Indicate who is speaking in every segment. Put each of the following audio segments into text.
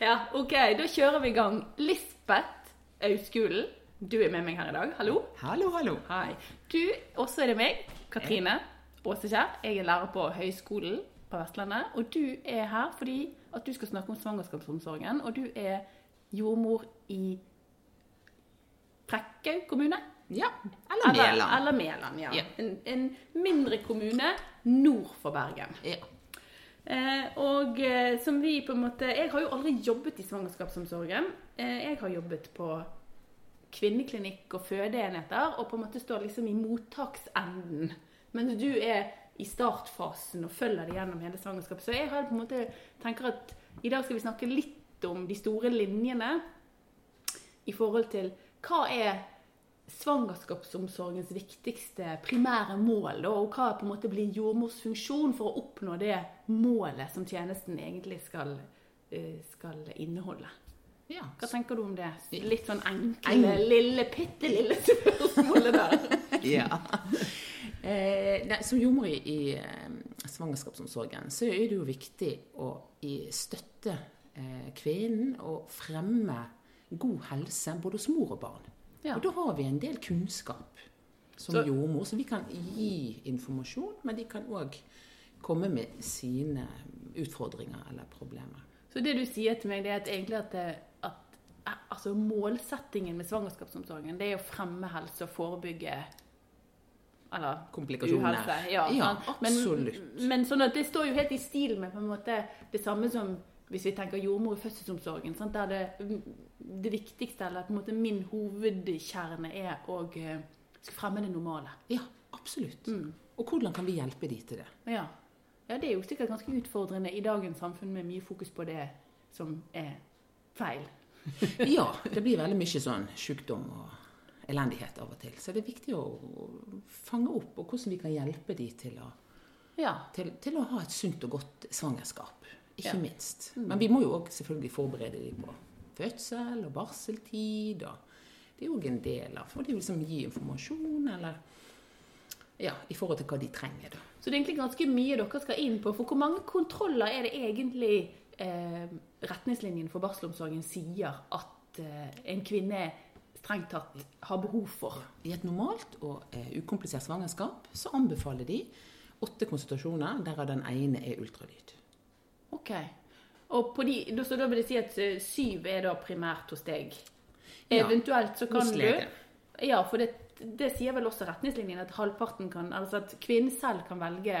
Speaker 1: Ja, ok, da kjører vi i gang. Lisbeth Auskulen, du er med meg her i dag. Hallo.
Speaker 2: Hallo, hallo.
Speaker 1: Hei. Du, også er det meg, Katrine Åsekjær. Jeg er lærer på Høgskolen på Vestlandet. Og du er her fordi at du skal snakke om svangerskapsomsorgen. Og du er jordmor i Prekkau kommune?
Speaker 2: Ja. Eller Mæland.
Speaker 1: Eller Mæland, ja.
Speaker 2: Ja.
Speaker 1: En, en mindre kommune nord for Bergen.
Speaker 2: Ja.
Speaker 1: Eh, og eh, som vi på en måte Jeg har jo aldri jobbet i svangerskapsomsorgen. Eh, jeg har jobbet på kvinneklinikk og fødeenheter, og på en måte står liksom i mottaksenden. Mens du er i startfasen og følger det gjennom hele svangerskapet. Så jeg har på en måte tenker at i dag skal vi snakke litt om de store linjene i forhold til hva er svangerskapsomsorgens viktigste primære mål, og hva på en måte blir jordmors funksjon for å oppnå det målet som tjenesten egentlig skal, eh, skal inneholde.
Speaker 2: ja.
Speaker 1: Hva tenker du om det? Litt sånn enkle,
Speaker 2: Eng-
Speaker 1: lille, bitte lille spørsmålet der.
Speaker 2: ja. Eh, nei, som jordmor i, i eh, svangerskapsomsorgen så er det jo viktig å støtte eh, kvinnen og fremme god helse både hos mor og barn.
Speaker 1: Ja.
Speaker 2: Og da har vi en del kunnskap som
Speaker 1: Så-
Speaker 2: jordmor, så vi kan gi informasjon, men de kan òg komme med sine utfordringer eller problemer.
Speaker 1: Så det du sier til meg, det er at egentlig at, at eh, altså målsettingen med svangerskapsomsorgen, det er å fremme helse og forebygge eller
Speaker 2: Komplikasjoner.
Speaker 1: uhelse. Ja,
Speaker 2: Ja,
Speaker 1: absolutt. men. Men sånn at det står jo helt i stil med på en måte det samme som hvis vi tenker jordmor i fødselsomsorgen. Sant? Der det, det viktigste, eller på en måte min hovedkjerne, er å eh, fremme det normale.
Speaker 2: Ja, absolutt.
Speaker 1: Mm.
Speaker 2: Og hvordan kan vi hjelpe de til det?
Speaker 1: Ja. ja, det er jo sikkert ganske utfordrende i dagens samfunn med mye fokus på det som er feil.
Speaker 2: Ja, det blir veldig mye sånn sykdom og elendighet av og til. Så det er viktig å å fange opp, og hvordan vi kan hjelpe de til å,
Speaker 1: Ja.
Speaker 2: til, til å ha et sunt og godt svangerskap. Ikke
Speaker 1: Ja.
Speaker 2: Minst. Men vi må jo òg selvfølgelig forberede dem på fødsel og barseltid. og Det er òg en del av For de vil liksom gi informasjon, eller Ja, i forhold til hva de trenger, da.
Speaker 1: Så det er egentlig ganske mye dere skal inn på. For hvor mange kontroller er det egentlig eh, retningslinjen for barselomsorgen sier at eh, en kvinne strengt tatt har behov for?
Speaker 2: I et normalt og eh, ukomplisert svangerskap så anbefaler de åtte konsultasjoner, derav den ene er ultralyd.
Speaker 1: Ok. Og på de, så da vil det si at eh, syv er da primært hos deg?
Speaker 2: Ja,
Speaker 1: Eventuelt så kan du. Ja, for det, det sier vel også retningslinjen at halvparten kan Altså at kvinnen selv kan velge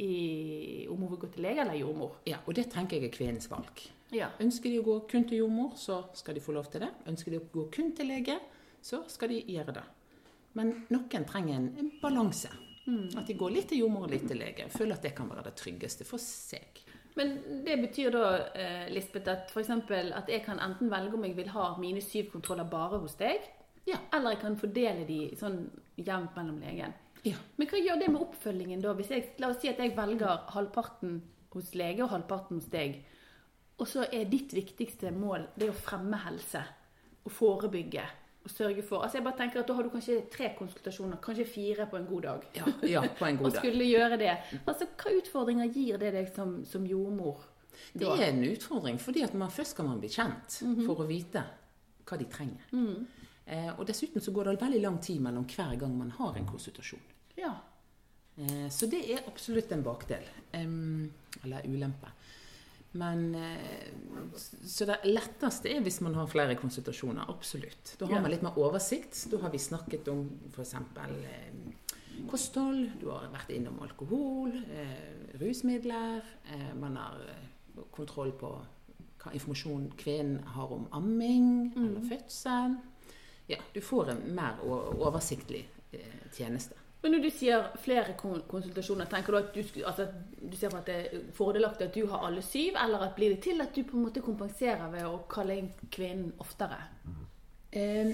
Speaker 1: i, om hun vil gå til lege eller jordmor.
Speaker 2: Ja, og det tenker jeg er kvinnens valg.
Speaker 1: Ja.
Speaker 2: Ønsker de å gå kun til jordmor, så skal de få lov til det. Ønsker de å gå kun til lege, så skal de gjøre det. Men noen trenger en, en balanse. At de går litt til jordmor og litt til lege. Føler at det kan være det tryggeste for seg.
Speaker 1: Men det betyr da, eh, Lisbeth, at for eksempel at jeg kan enten velge om jeg vil ha mine syv kontroller bare hos deg,
Speaker 2: Ja.
Speaker 1: eller jeg kan fordele de sånn jevnt mellom legen.
Speaker 2: Ja.
Speaker 1: Men hva gjør det med oppfølgingen da? Hvis jeg, la oss si at jeg velger halvparten hos lege og halvparten hos deg, og så er ditt viktigste mål det å fremme helse og forebygge sørge for Altså jeg bare tenker at Da har du kanskje tre konsultasjoner, kanskje fire på en god dag.
Speaker 2: Ja, ja på en god dag.
Speaker 1: skulle gjøre det. Altså, Hva utfordringer gir det deg som, som jordmor?
Speaker 2: Det er en utfordring, fordi at man, først skal man bli kjent for å vite hva de trenger. Eh, og dessuten så går det veldig lang tid mellom hver gang man har en konsultasjon.
Speaker 1: Ja.
Speaker 2: Eh, Så det er absolutt en bakdel. Em, eller ulempe. Men eh, Så det letteste er hvis man har flere konsultasjoner. Absolutt. Da har
Speaker 1: Ja.
Speaker 2: man litt mer oversikt. Da har vi snakket om f.eks. Eh, kosthold, du har vært innom alkohol, eh, rusmidler. Man har kontroll på hva informasjon kvinnen har om amming eller fødsel. Ja, du får en mer oversiktlig tjeneste.
Speaker 1: Men når du sier flere konsultasjoner, tenker du at du, altså, du ser for at det er fordelaktig at du har alle syv, eller at blir det til at du på en måte kompenserer ved å kalle inn kvinnen oftere?
Speaker 2: Eh,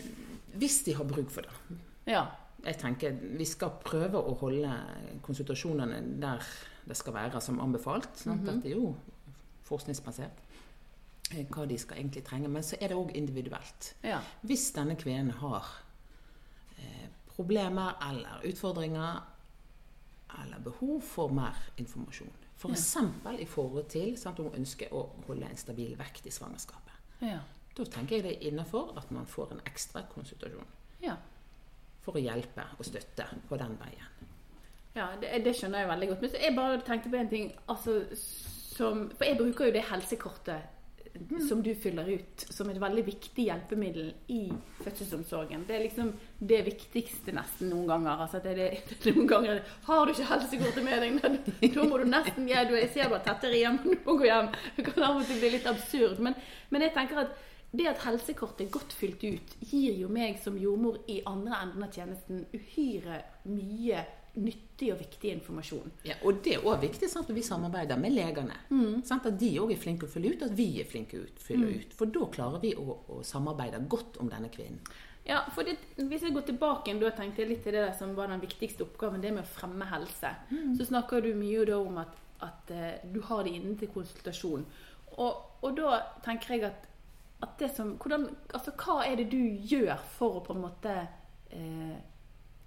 Speaker 2: hvis de har bruk for det.
Speaker 1: Ja.
Speaker 2: Jeg tenker Vi skal prøve å holde konsultasjonene der det skal være som anbefalt. sant? Dette er jo forskningsbasert. eh, Hva de skal egentlig trenge. Men så er det òg individuelt.
Speaker 1: ja.
Speaker 2: Hvis denne kvinnen har problemer eller utfordringer eller behov for mer informasjon, F.eks. i forhold til sant, om hun ønsker å holde en stabil vekt i svangerskapet.
Speaker 1: Ja.
Speaker 2: Da tenker jeg det er innafor at man får en ekstra konsultasjon
Speaker 1: Ja.
Speaker 2: for å hjelpe og støtte på den veien.
Speaker 1: Ja, det, det skjønner jeg veldig godt. Men så jeg bare tenkte på en ting. Altså, som, for jeg bruker jo det helsekortet som du fyller ut, som et veldig viktig hjelpemiddel i fødselsomsorgen. Det er liksom det viktigste nesten noen ganger. Altså, det, det, noen ganger Har du ikke helsekortet med deg, da, må du nesten ja, du, Jeg ser bare tettere hjem, du må gå hjem. Det kan av og til bli litt absurd. Men, men jeg tenker at det at helsekortet er godt fylt ut, gir jo meg som jordmor i andre enden av tjenesten uhyre mye nyttig og viktig informasjon.
Speaker 2: Ja, og det er òg viktig sant, når vi samarbeider med legene. Sant, at de òg er flinke å fylle ut, at vi er flinke å fylle ut. For da klarer vi å, å samarbeide godt om denne kvinnen.
Speaker 1: Ja, for det, Hvis jeg går tilbake da tenkte jeg litt til det som var den viktigste oppgaven, det med å fremme helse. Så snakker du mye da om at, at eh, du har det inne til konsultasjon. Og, og da tenker jeg at, som hvordan, Altså, hva er det du gjør for å på en måte eh,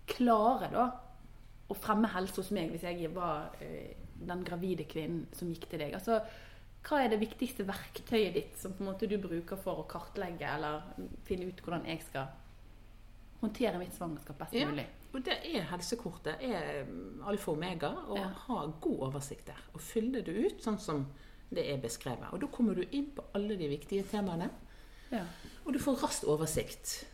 Speaker 1: klare, da, å fremme helse hos meg hvis jeg var eh, den gravide kvinnen som gikk til deg? Altså, hva er det viktigste verktøyet ditt som du bruker for å kartlegge eller finne ut hvordan jeg skal håndtere mitt svangerskap best
Speaker 2: Ja.
Speaker 1: mulig?
Speaker 2: Og det er helsekortet er alfa og omega å
Speaker 1: Ja.
Speaker 2: ha god oversikt der. Og fylle det ut sånn som det er beskrevet. Og da kommer du inn på alle de viktige temaene.
Speaker 1: Ja.
Speaker 2: Og du får raskt oversikt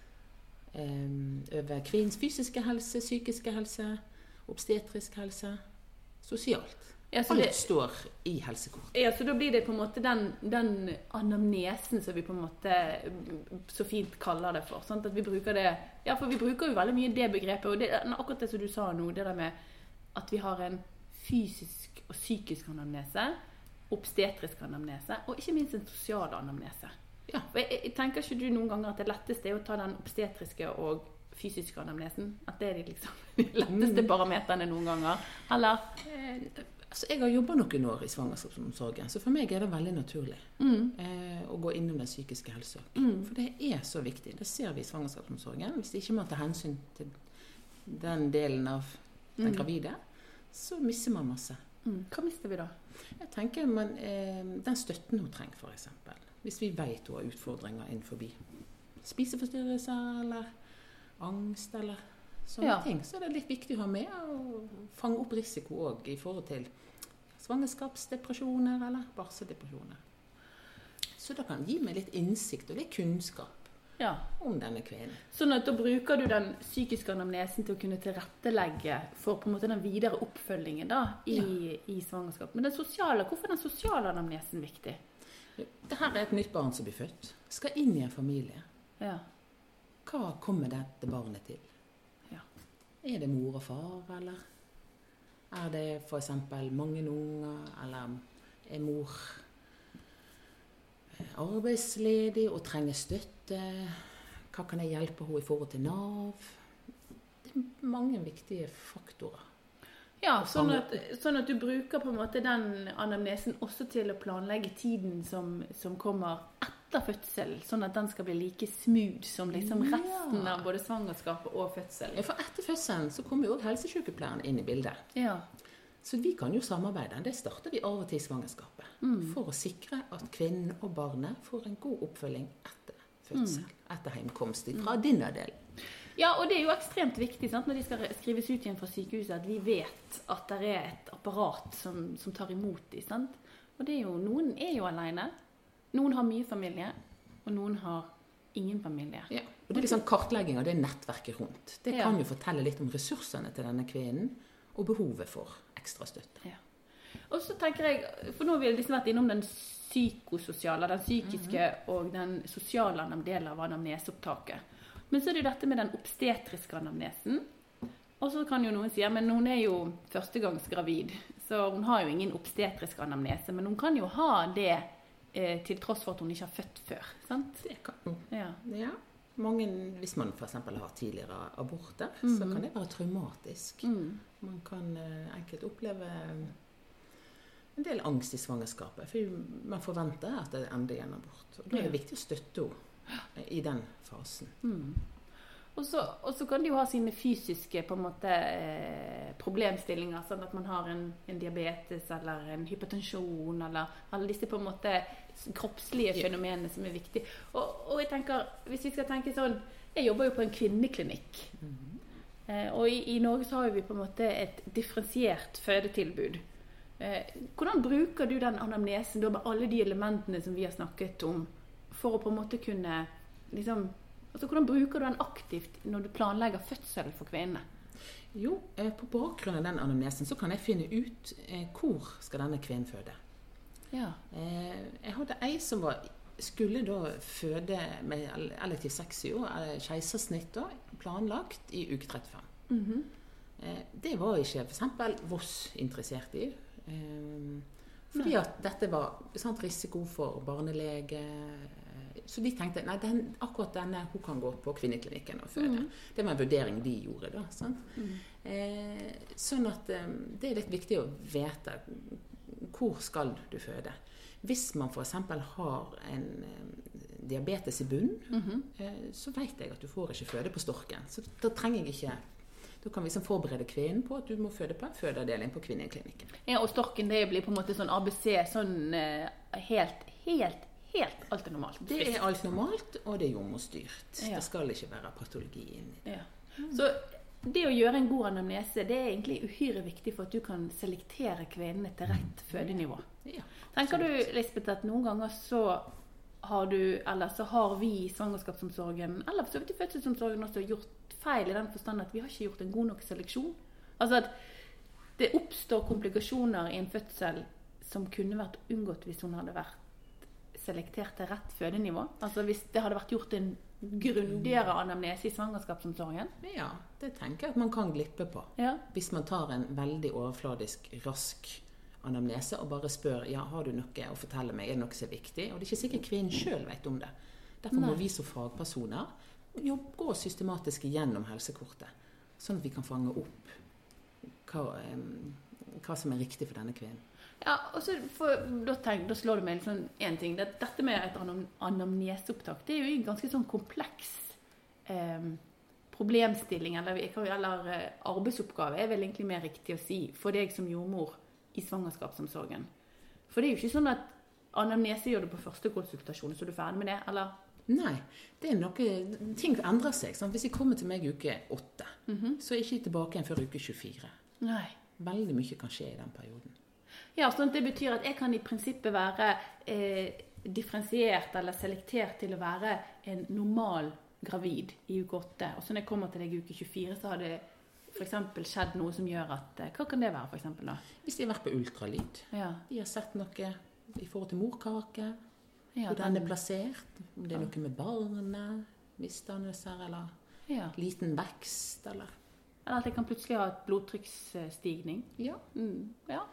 Speaker 2: um, over kvinnens fysiske helse, psykiske helse, obstetrisk helse, sosialt.
Speaker 1: Ja, så
Speaker 2: Alt
Speaker 1: det,
Speaker 2: står i helsekortet.
Speaker 1: ja, så da blir det på en måte den, den anamnesen som vi på en måte så fint kaller det for. Sant? At vi bruker det Ja, for vi bruker jo veldig mye det begrepet. Og det, akkurat det som du sa nå, det der med at vi har en fysisk og psykisk anamnese, obstetrisk anamnese, og ikke minst en sosial anamnese.
Speaker 2: Ja.
Speaker 1: Jeg, jeg tenker ikke du noen ganger at det letteste er å ta den obstetriske og fysiske anamnesen? At det er de liksom de letteste parameterne noen ganger? Eller?
Speaker 2: Eh, altså jeg har jobba noen år i svangerskapsomsorgen, så for meg er det veldig naturlig
Speaker 1: Mm.
Speaker 2: eh, å gå innom den psykiske helsa.
Speaker 1: Mm.
Speaker 2: For det er så viktig. Det ser vi i svangerskapsomsorgen. Hvis ikke man tar hensyn til den delen av den
Speaker 1: Mm.
Speaker 2: gravide, så mister man masse.
Speaker 1: Mm. Hva mister vi da?
Speaker 2: Jeg tenker man, eh, Den støtten hun trenger, f.eks. Hvis vi vet hun har utfordringer innenfor spiseforstyrrelser eller angst eller sånne
Speaker 1: Ja.
Speaker 2: ting, så er det litt viktig å ha med og fange opp risiko òg i forhold til svangerskapsdepresjoner eller barseldepresjoner. Så det kan gi meg litt innsikt og litt kunnskap
Speaker 1: Ja.
Speaker 2: om denne kvinnen.
Speaker 1: Sånn at da bruker du den psykiske anamnesen til å kunne tilrettelegge for på en måte den videre oppfølgingen da, i, i svangerskap. Men den sosiale, hvorfor er den sosiale anamnesen viktig?
Speaker 2: Dette er et nytt barn som blir født. Skal inn i en familie.
Speaker 1: Ja.
Speaker 2: Hva kommer dette barnet til?
Speaker 1: Ja.
Speaker 2: Er det mor og far, eller er det f.eks. mange unger, eller er mor eh, arbeidsledig og trenger støtte? Hva kan jeg hjelpe henne i forhold til Nav? Det er mange viktige faktorer.
Speaker 1: Ja, sånn at, sånn at du bruker på en måte den anamnesen også til å planlegge tiden som, som kommer etter fødsel, sånn at den skal bli like smooth som liksom
Speaker 2: Ja.
Speaker 1: resten av både svangerskapet og fødsel.
Speaker 2: Ja, For etter fødselen så kommer jo helsesykepleieren inn i bildet.
Speaker 1: Ja.
Speaker 2: Så vi kan jo samarbeide. Det starter vi av og til i svangerskapet.
Speaker 1: Mm.
Speaker 2: For å sikre at kvinnen og barnet får en god oppfølging etter fødsel. Etter heimkomst fra din del.
Speaker 1: Ja, og det er jo ekstremt viktig sant, når de skal skrives ut igjen fra sykehuset, at vi vet at det er et apparat som, som tar imot dem. Og det er jo, noen er jo alene. Noen har mye familie, og noen har ingen familie.
Speaker 2: Ja. Og det er liksom kartlegging av det nettverket rundt. Det
Speaker 1: Ja.
Speaker 2: kan jo fortelle litt om ressursene til denne kvinnen, og behovet for ekstra støtte.
Speaker 1: Og så tenker jeg, for nå har vi liksom vært innom den psykososiale, den psykiske og den sosiale delen av anamneseopptaket. Men så er det jo dette med den obstetriske anamnesen. Og så kan jo noen si ja, men hun er jo førstegangsgravid, så hun har jo ingen obstetrisk anamnese. Men hun kan jo ha det eh, til tross for at hun ikke har født før. sant?
Speaker 2: Det kan,
Speaker 1: Ja.
Speaker 2: ja. Mange, hvis man f.eks. har tidligere aborter, så
Speaker 1: Mhm.
Speaker 2: kan det være traumatisk.
Speaker 1: Mm.
Speaker 2: Man kan eh, enkelt oppleve en del angst i svangerskapet. For man forventer at det ender i en abort. Og da er det
Speaker 1: Ja.
Speaker 2: viktig å støtte henne i den fasen.
Speaker 1: Mm. Og så, kan de jo ha sine fysiske måte, eh, problemstillinger. Sånn at man har en, en diabetes eller en hypotensjon eller alle disse på en måte kroppslige fenomenene som er viktige. Og, og jeg tenker, hvis vi skal tenke sånn Jeg jobber jo på en kvinneklinikk. Eh, og i, i Norge så har vi på en måte et differensiert fødetilbud. Eh, hvordan bruker du den anamnesen da, med alle de elementene som vi har snakket om, for å på en måte kunne liksom, altså Hvordan bruker du den aktivt når du planlegger fødsel for kvinnene?
Speaker 2: Jo, eh, på bakgrunn av den anamnesen så kan jeg finne ut eh, hvor skal denne kvinnen føde.
Speaker 1: Ja.
Speaker 2: Eh, jeg hadde ei som var, skulle da føde med elektiv sexio, eh, keisersnitt da, planlagt i uke 35.
Speaker 1: Mhm.
Speaker 2: Eh, det var ikke f.eks. Voss interessert i. Eh, fordi at dette var sant, risiko for barnelege. Så de tenkte nei, den, akkurat denne hun kan gå på kvinneklinikken og føde.
Speaker 1: Mm.
Speaker 2: Det var en vurdering de gjorde. da, sant?
Speaker 1: Mm.
Speaker 2: Eh, sånn at eh, det er litt viktig å vite hvor skal du føde. Hvis man f.eks. har en eh, diabetes i bunnen,
Speaker 1: Mhm.
Speaker 2: eh, så vet jeg at du får ikke føde på Storken. Så da trenger jeg ikke Da kan vi liksom forberede kvinnen på at du må føde på en fødeavdeling på kvinneklinikken.
Speaker 1: Ja, og storken det blir på en måte sånn ABC, sånn eh, helt, helt, helt alt er normalt.
Speaker 2: Det er alt normalt, og det er jordmorstyrt.
Speaker 1: Ja.
Speaker 2: Det skal ikke være patologi inni.
Speaker 1: Ja. Så det å gjøre en god anamnese det er egentlig uhyre viktig for at du kan selektere kvinnene til rett fødenivå.
Speaker 2: Ja,
Speaker 1: Tenker du. Lisbeth, at noen ganger så har du, eller så har vi i svangerskapsomsorgen, eller for så vidt i fødselsomsorgen også, gjort feil i den forstand at vi har ikke gjort en god nok seleksjon? Altså at det oppstår komplikasjoner i en fødsel som kunne vært unngått hvis hun hadde vært selektert til rett fødenivå? Altså hvis det hadde vært gjort en grundigere anamnese i svangerskapsomsorgen?
Speaker 2: Ja, det tenker jeg at man kan glippe på.
Speaker 1: Ja.
Speaker 2: Hvis man tar en veldig overfladisk, rask anamnese og bare spør ja, har du noe å fortelle meg, er det noe som er viktig? Og det er ikke sikkert kvinnen sjøl vet om det. Derfor må vi som fagpersoner gå systematisk gjennom helsekortet, sånn at vi kan fange opp hva, hva som er riktig for denne kvinnen.
Speaker 1: Ja, og så for, da, tenk, da slår det meg sånn en ting. Det, dette med et anam anamneseopptak, det er jo en ganske sånn kompleks eh, problemstilling, eller, eller eh, arbeidsoppgave, er vel egentlig mer riktig å si, for deg som jordmor i svangerskapsomsorgen. For det er jo ikke sånn at anamnese gjør du på første konsultasjon, så er du ferdig med det, eller?
Speaker 2: Nei, det er noe, ting endrer seg. Sant? Hvis jeg kommer til meg i uke åtte, så er jeg ikke tilbake igjen før uke 24.
Speaker 1: Nei.
Speaker 2: Veldig mye kan skje i den perioden.
Speaker 1: Ja, sånn at det betyr at jeg kan i prinsippet være eh, differensiert eller selektert til å være en normal gravid i uke 8. Og så når jeg kommer til deg i uke 24, så har det f.eks. skjedd noe som gjør at eh, Hva kan det være, f.eks. da?
Speaker 2: Hvis de har vært på ultralyd,
Speaker 1: Ja,
Speaker 2: de har sett noe i forhold til morkake,
Speaker 1: ja,
Speaker 2: hvor den er plassert, om det er noe med barnet, misdannelser eller
Speaker 1: ja.
Speaker 2: liten vekst eller
Speaker 1: Eller at jeg kan plutselig ha et blodtrykksstigning.
Speaker 2: Ja.
Speaker 1: Mm, ja.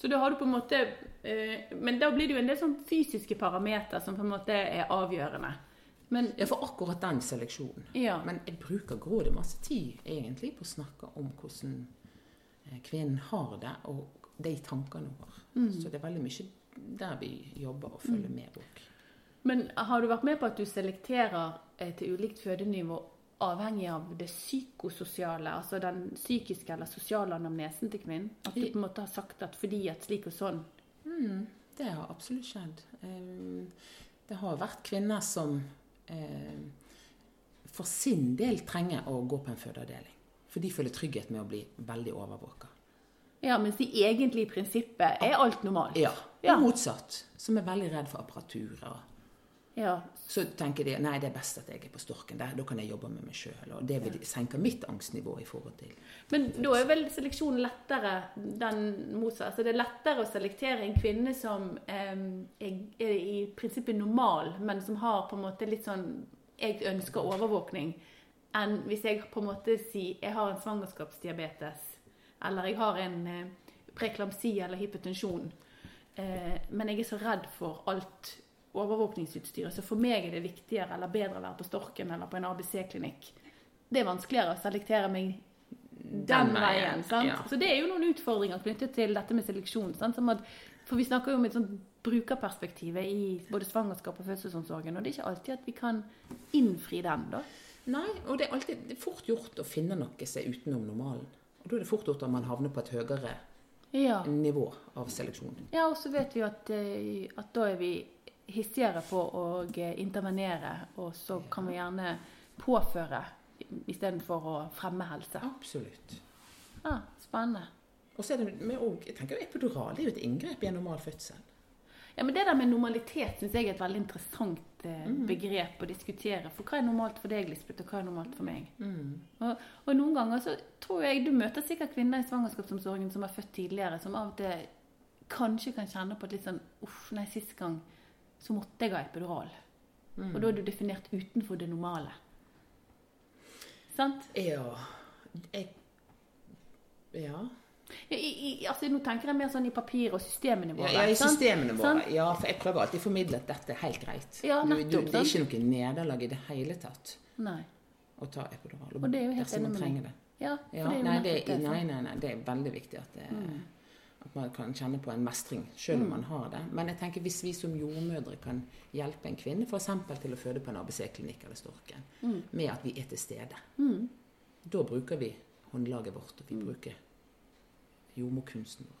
Speaker 1: Så da har du på en måte eh, Men da blir det jo en del sånn fysiske parametere som på en måte er avgjørende. Men
Speaker 2: ja, for akkurat den seleksjonen.
Speaker 1: ja.
Speaker 2: Men jeg bruker grådig masse tid egentlig på å snakke om hvordan eh, kvinnen har det, og de tankene hun har.
Speaker 1: Mm.
Speaker 2: Så det er veldig mye der vi jobber og følger med òg.
Speaker 1: Men har du vært med på at du selekterer eh, til ulikt fødenivå avhengig av det psykososiale, altså den psykiske eller sosiale anamnesen til kvinnen? At du på en måte har sagt at fordi at slik og sånn
Speaker 2: Mm, det har absolutt skjedd. Det har vært kvinner som for sin del trenger å gå på en fødeavdeling. For de føler trygghet med å bli veldig overvåka.
Speaker 1: Ja, mens de egentlig i prinsippet er alt normalt.
Speaker 2: Ja,
Speaker 1: Ja.
Speaker 2: og motsatt. Som er veldig redd for apparaturer.
Speaker 1: Ja.
Speaker 2: Så tenker de nei, det er best at jeg er på Storken. Der, da kan jeg jobbe med meg sjøl. Og det vil senke mitt angstnivå i forhold til
Speaker 1: Men da er vel seleksjonen lettere den motsatte. Altså det er lettere å selektere en kvinne som eh, er, er i prinsippet normal, men som har på en måte litt sånn Jeg ønsker overvåkning. Enn hvis jeg på en måte sier jeg har en svangerskapsdiabetes, eller jeg har en eh, preklamsi eller hypotensjon, eh, men jeg er så redd for alt overvåkningsutstyret, så for meg er det viktigere eller bedre å være på Storken eller på en ABC-klinikk. Det er vanskeligere å selektere meg den, veien. sant?
Speaker 2: ja.
Speaker 1: Så det er jo noen utfordringer knyttet til dette med seleksjon. Sant? At, for vi snakker jo om et sånt brukerperspektiv i både svangerskap og fødselsomsorgen, og det er ikke alltid at vi kan innfri den, da.
Speaker 2: Nei, og det er alltid det er fort gjort å finne noe som er utenom normalen. Og da er det fort gjort at man havner på et høyere
Speaker 1: Ja.
Speaker 2: nivå av seleksjon.
Speaker 1: ja, og så vet vi at, eh, at da er vi hissigere på å eh, intervenere, og så kan vi gjerne påføre istedenfor å fremme helse.
Speaker 2: Absolutt.
Speaker 1: Ja, spennende.
Speaker 2: Og så er det med og, jeg tenker Epidural det er jo et inngrep i en normal fødsel.
Speaker 1: Ja, men Det der med normalitet syns jeg er et veldig interessant eh, begrep å diskutere. For hva er normalt for deg, Lisbeth, og hva er normalt for meg? Og, og noen ganger så tror jeg du møter sikkert kvinner i svangerskapsomsorgen som har født tidligere, som av og til kanskje kan kjenne på et litt sånn Uff, nei, sist gang så måtte jeg ha epidural. Og da er du definert utenfor det normale. Sant?
Speaker 2: Ja jeg, Ja.
Speaker 1: Ja, i, i, altså, nå tenker jeg mer sånn i papir- og systemene
Speaker 2: våre. ja, i systemene våre.
Speaker 1: Sant?
Speaker 2: Ja, for jeg prøver alltid å formidle at dette er helt greit.
Speaker 1: Ja,
Speaker 2: du, du, det er ikke noe nederlag i det hele tatt
Speaker 1: Nei.
Speaker 2: å ta epidural.
Speaker 1: Og det er jo helt enig med deg.
Speaker 2: det.
Speaker 1: Ja,
Speaker 2: Ja,
Speaker 1: det
Speaker 2: nei, det, nei, nei, nei, det er veldig viktig at, det,
Speaker 1: Mm.
Speaker 2: At man kan kjenne på en mestring, selv om man har det. Men jeg tenker hvis vi som jordmødre kan hjelpe en kvinne f.eks. til å føde på en ABC-klinikk eller Storken,
Speaker 1: Mm.
Speaker 2: med at vi er til stede, da bruker vi håndlaget vårt, og vi
Speaker 1: Mm.
Speaker 2: bruker jordmorkunsten vår.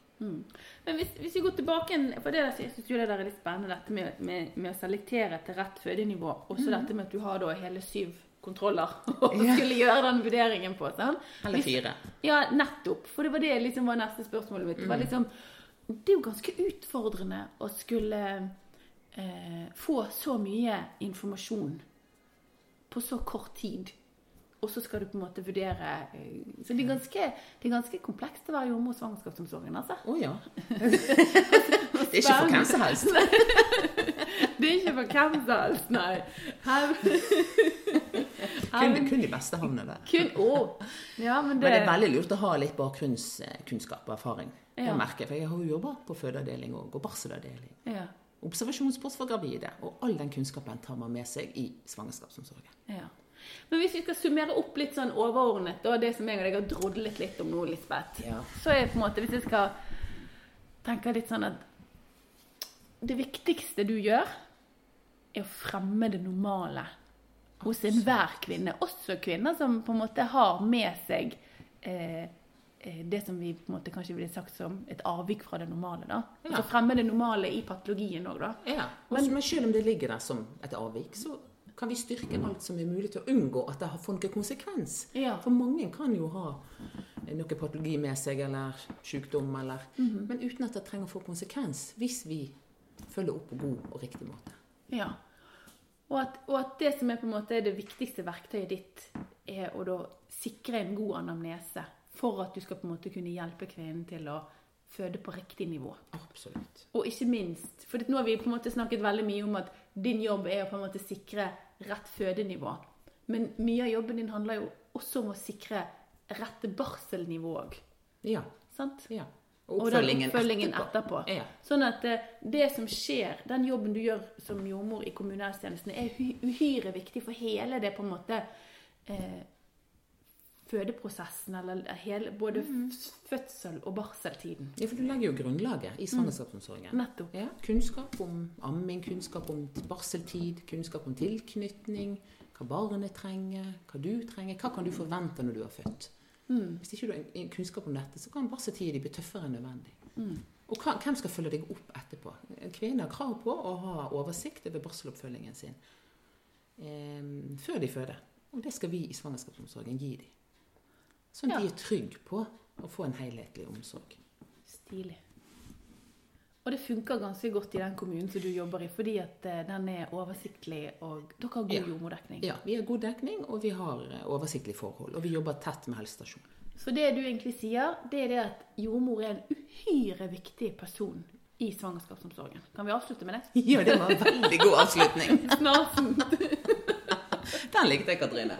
Speaker 1: Men hvis, hvis vi går tilbake for det der, jeg synes jo det der er litt spennende, dette med, med, med å selektere til rett fødenivå. Også dette med at du har da hele syv kontroller
Speaker 2: og
Speaker 1: skulle gjøre den vurderingen på. Sånn.
Speaker 2: Eller fire.
Speaker 1: Ja, nettopp. For det var det liksom var neste spørsmålet mitt. Det, var liksom, det er jo ganske utfordrende å skulle eh, få så mye informasjon på så kort tid. Og så skal du på en måte vurdere eh, Så det er ganske, det er ganske komplekst å være jordmor i svangerskapsomsorgen, altså.
Speaker 2: Å ja. det er ikke for hvem som helst.
Speaker 1: Det er ikke for hvem som helst, nei. Her,
Speaker 2: Kun, kun de beste havner der.
Speaker 1: kun, oh. Ja, men det,
Speaker 2: Men det er veldig lurt å ha litt bakgrunnskunnskap og erfaring. Det
Speaker 1: Ja.
Speaker 2: jeg, for jeg har jo jobba på fødeavdeling og barselavdeling.
Speaker 1: ja,
Speaker 2: Observasjonspost for gravide. Og all den kunnskapen tar man med seg i svangerskapsomsorgen.
Speaker 1: ja. Men hvis vi skal summere opp litt sånn overordnet, og det som jeg og deg har drodlet litt om nå, Lisbeth,
Speaker 2: Ja.
Speaker 1: så er på en måte, hvis jeg skal tenke litt sånn at det viktigste du gjør, er å fremme det normale hos enhver kvinne. Også kvinner som på en måte har med seg eh, eh, det som vi på en måte kanskje ville sagt som et avvik fra det normale. da.
Speaker 2: Ja.
Speaker 1: Altså fremme det normale i patologien òg, da.
Speaker 2: Ja, men, men selv om det ligger der som et avvik, så kan vi styrke alt som er mulig til å unngå at det har fått noen konsekvens.
Speaker 1: Ja.
Speaker 2: For mange kan jo ha noe patologi med seg, eller sykdom, eller Men uten at det trenger å få konsekvens, hvis vi følger opp på god og riktig måte.
Speaker 1: Ja. Og at, og at det som er på en måte det viktigste verktøyet ditt, er å da sikre en god anamnese for at du skal på en måte kunne hjelpe kvinnen til å føde på riktig nivå.
Speaker 2: Absolutt.
Speaker 1: Og ikke minst, for nå har vi på en måte snakket veldig mye om at din jobb er å på en måte sikre rett fødenivå. Men mye av jobben din handler jo også om å sikre rette barselnivå òg.
Speaker 2: Ja.
Speaker 1: Sant?
Speaker 2: ja.
Speaker 1: Og den oppfølgingen etterpå.
Speaker 2: Ja.
Speaker 1: Sånn at eh, det som skjer, den jobben du gjør som jordmor i kommunehelsetjenesten, er uhyre viktig for hele det på en måte eh, fødeprosessen, eller hele, både mm. fødsel og barseltiden.
Speaker 2: Ja, for du legger jo grunnlaget i svangerskapsomsorgen.
Speaker 1: Nettopp.
Speaker 2: Ja, kunnskap om amming, kunnskap om barseltid, kunnskap om tilknytning, hva barnet trenger, hva du trenger, hva kan du forvente når du har født. Hvis ikke du har kunnskap om dette, så kan barseltiden bli tøffere enn nødvendig. Og hva, hvem skal følge deg opp etterpå? Kvinner har krav på å ha oversikt over barseloppfølgingen sin eh, før de føder. Og det skal vi i svangerskapsomsorgen gi dem. Sånn at
Speaker 1: Ja.
Speaker 2: de er trygge på å få en helhetlig omsorg.
Speaker 1: Stilig. Og det funker ganske godt i den kommunen som du jobber i, fordi at eh, den er oversiktlig, og dere har god
Speaker 2: Ja.
Speaker 1: jordmordekning.
Speaker 2: Ja, vi har god dekning, og vi har oversiktlig oversiktlige forhold. Og vi jobber tett med helsestasjonen.
Speaker 1: Så det du egentlig sier, det er det at jordmor er en uhyre viktig person i svangerskapsomsorgen. Kan vi avslutte med det?
Speaker 2: Ja, det var en veldig god avslutning.
Speaker 1: Snart.
Speaker 2: Den likte jeg, Katrine.